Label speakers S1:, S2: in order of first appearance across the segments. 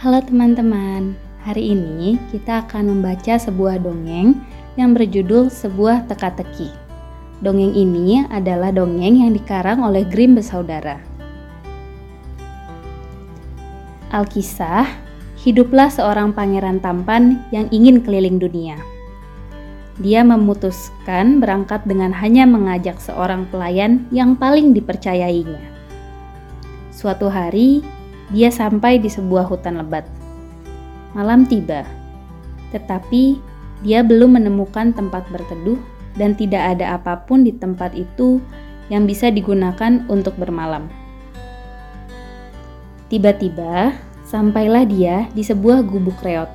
S1: Halo teman-teman, hari ini kita akan membaca sebuah dongeng yang berjudul Sebuah Teka-teki. Dongeng ini adalah dongeng yang dikarang oleh Grimm bersaudara. Alkisah, hiduplah seorang pangeran tampan yang ingin keliling dunia. Dia memutuskan berangkat dengan hanya mengajak seorang pelayan yang paling dipercayainya. Suatu hari, dia sampai di sebuah hutan lebat. Malam tiba, tetapi dia belum menemukan tempat berteduh dan tidak ada apa pun di tempat itu yang bisa digunakan untuk bermalam. Tiba-tiba, sampailah dia di sebuah gubuk reot.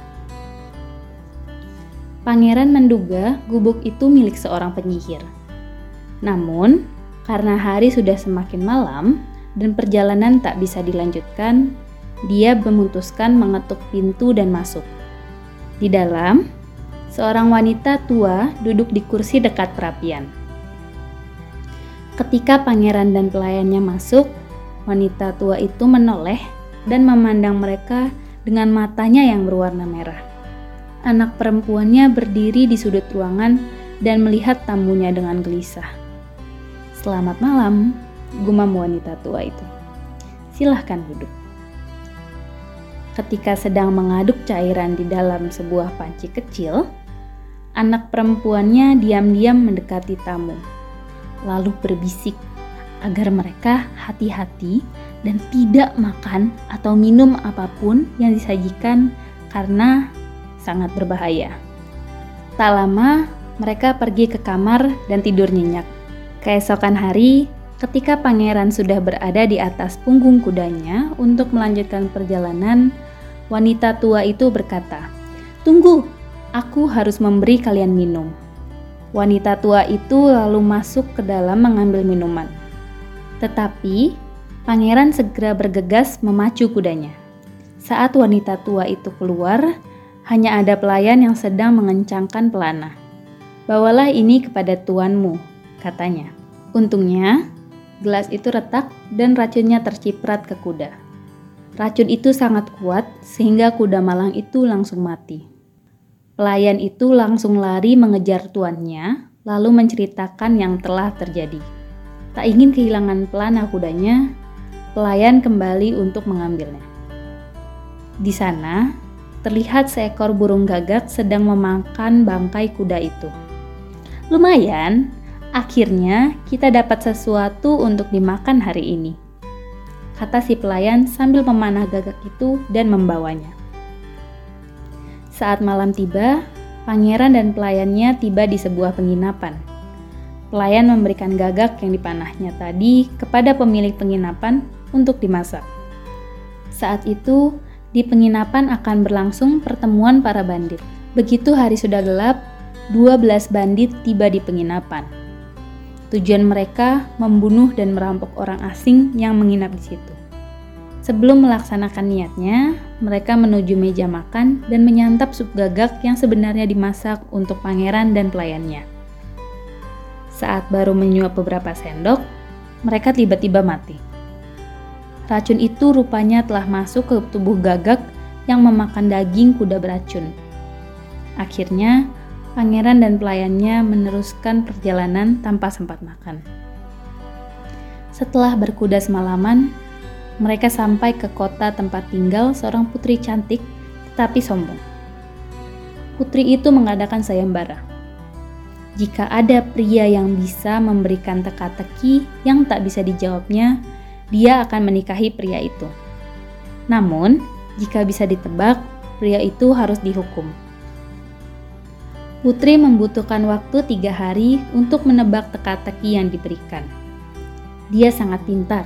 S1: Pangeran menduga gubuk itu milik seorang penyihir. Namun, karena hari sudah semakin malam dan perjalanan tak bisa dilanjutkan, dia memutuskan mengetuk pintu dan masuk. Di dalam, seorang wanita tua duduk di kursi dekat perapian. Ketika pangeran dan pelayannya masuk, wanita tua itu menoleh dan memandang mereka dengan matanya yang berwarna merah anak perempuannya berdiri di sudut ruangan dan melihat tamunya dengan gelisah. Selamat malam, gumam wanita tua itu. Silahkan duduk. Ketika sedang mengaduk cairan di dalam sebuah panci kecil, anak perempuannya diam-diam mendekati tamu, lalu berbisik agar mereka hati-hati dan tidak makan atau minum apa pun yang disajikan karena sangat berbahaya. Tak lama, mereka pergi ke kamar dan tidur nyenyak. Keesokan hari, ketika pangeran sudah berada di atas punggung kudanya untuk melanjutkan perjalanan, wanita tua itu berkata, "Tunggu, aku harus memberi kalian minum." Wanita tua itu lalu masuk ke dalam mengambil minuman. Tetapi pangeran segera bergegas memacu kudanya. Saat wanita tua itu keluar, hanya ada pelayan yang sedang mengencangkan pelana. Bawalah ini kepada tuanmu, katanya. Untungnya, gelas itu retak dan racunnya terciprat ke kuda. Racun itu sangat kuat sehingga kuda malang itu langsung mati. Pelayan itu langsung lari mengejar tuannya, lalu menceritakan yang telah terjadi. Tak ingin kehilangan pelana kudanya, pelayan kembali untuk mengambilnya. Di sana, terlihat seekor burung gagak sedang memakan bangkai kuda itu. Lumayan, akhirnya kita dapat sesuatu untuk dimakan hari ini. Kata si pelayan sambil memanah gagak itu dan membawanya. Saat malam tiba, pangeran dan pelayannya tiba di sebuah penginapan. Pelayan memberikan gagak yang dipanahnya tadi kepada pemilik penginapan untuk dimasak. Saat itu, di penginapan akan berlangsung pertemuan para bandit. Begitu hari sudah gelap, 12 bandit tiba di penginapan. Tujuan mereka membunuh dan merampok orang asing yang menginap di situ. Sebelum melaksanakan niatnya, mereka menuju meja makan dan menyantap sup gagak yang sebenarnya dimasak untuk pangeran dan pelayannya. Saat baru menyuap beberapa sendok, mereka tiba-tiba mati. Racun itu rupanya telah masuk ke tubuh gagak yang memakan daging kuda beracun. Akhirnya, pangeran dan pelayannya meneruskan perjalanan tanpa sempat makan. Setelah berkuda semalaman, mereka sampai ke kota tempat tinggal seorang putri cantik tetapi sombong. Putri itu mengadakan sayembara. Jika ada pria yang bisa memberikan teka-teki yang tak bisa dijawabnya, dia akan menikahi pria itu. Namun, jika bisa ditebak, pria itu harus dihukum. Putri membutuhkan waktu tiga hari untuk menebak teka-teki yang diberikan. Dia sangat pintar,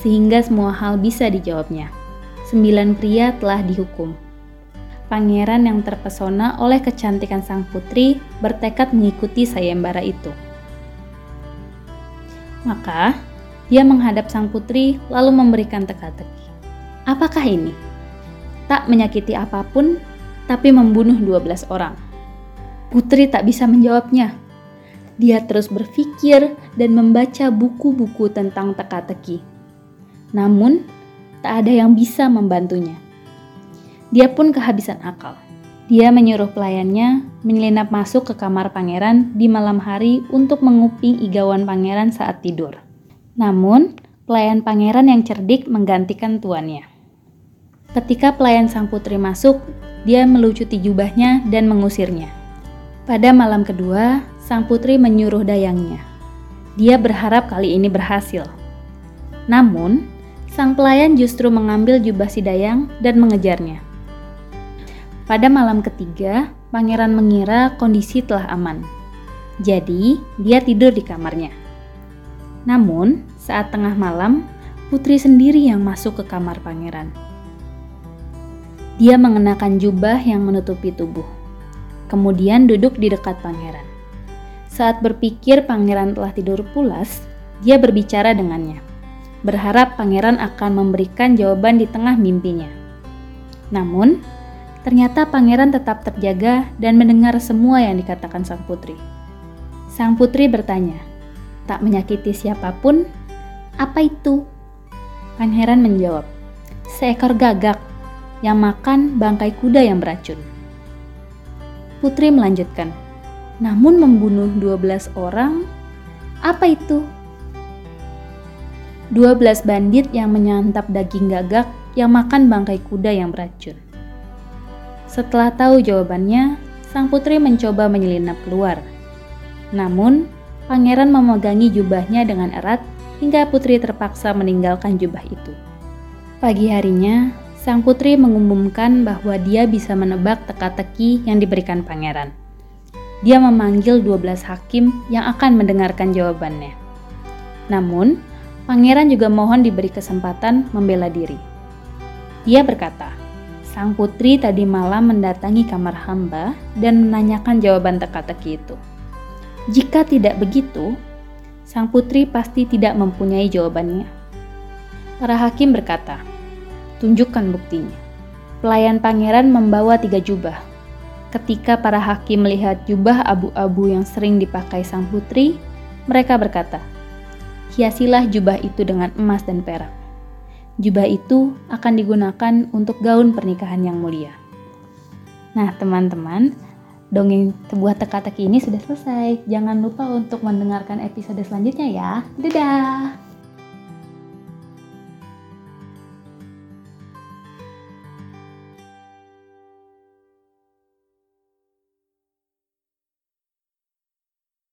S1: sehingga semua hal bisa dijawabnya. Sembilan pria telah dihukum. Pangeran yang terpesona oleh kecantikan sang putri bertekad mengikuti sayembara itu. Maka, dia menghadap sang putri lalu memberikan teka-teki. Apakah ini? Tak menyakiti apa pun, tapi membunuh 12 orang. Putri tak bisa menjawabnya. Dia terus berpikir dan membaca buku-buku tentang teka-teki. Namun, tak ada yang bisa membantunya. Dia pun kehabisan akal. Dia menyuruh pelayannya menyelinap masuk ke kamar pangeran di malam hari untuk menguping igawan pangeran saat tidur. Namun, pelayan pangeran yang cerdik menggantikan tuannya. Ketika pelayan sang putri masuk, dia melucuti jubahnya dan mengusirnya. Pada malam kedua, sang putri menyuruh dayangnya. Dia berharap kali ini berhasil. Namun, sang pelayan justru mengambil jubah si dayang dan mengejarnya. Pada malam ketiga, pangeran mengira kondisi telah aman. Jadi, dia tidur di kamarnya. Namun, saat tengah malam, putri sendiri yang masuk ke kamar pangeran. Dia mengenakan jubah yang menutupi tubuh, kemudian duduk di dekat pangeran. Saat berpikir pangeran telah tidur pulas, dia berbicara dengannya, berharap pangeran akan memberikan jawaban di tengah mimpinya. Namun, Ternyata pangeran tetap terjaga dan mendengar semua yang dikatakan sang putri. Sang putri bertanya, "Tak menyakiti siapa pun? Apa itu?" Pangeran menjawab, "Seekor gagak yang makan bangkai kuda yang beracun." Putri melanjutkan, "Namun membunuh 12 orang, apa itu?" 12 bandit yang menyantap daging gagak yang makan bangkai kuda yang beracun. Setelah tahu jawabannya, sang putri mencoba menyelinap keluar. Namun, pangeran memegangi jubahnya dengan erat hingga putri terpaksa meninggalkan jubah itu. Pagi harinya, sang putri mengumumkan bahwa dia bisa menebak teka-teki yang diberikan pangeran. Dia memanggil 12 hakim yang akan mendengarkan jawabannya. Namun, pangeran juga mohon diberi kesempatan membela diri. Dia berkata, Sang putri tadi malam mendatangi kamar hamba dan menanyakan jawaban teka-teki itu. Jika tidak begitu, sang putri pasti tidak mempunyai jawabannya. Para hakim berkata, "Tunjukkan buktinya." Pelayan pangeran membawa tiga jubah. Ketika para hakim melihat jubah abu-abu yang sering dipakai sang putri, mereka berkata, "Hiasilah jubah itu dengan emas dan perak." jubah itu akan digunakan untuk gaun pernikahan yang mulia. Nah, teman-teman, dongeng sebuah teka-teki ini sudah selesai. Jangan lupa untuk mendengarkan episode selanjutnya ya. Dadah!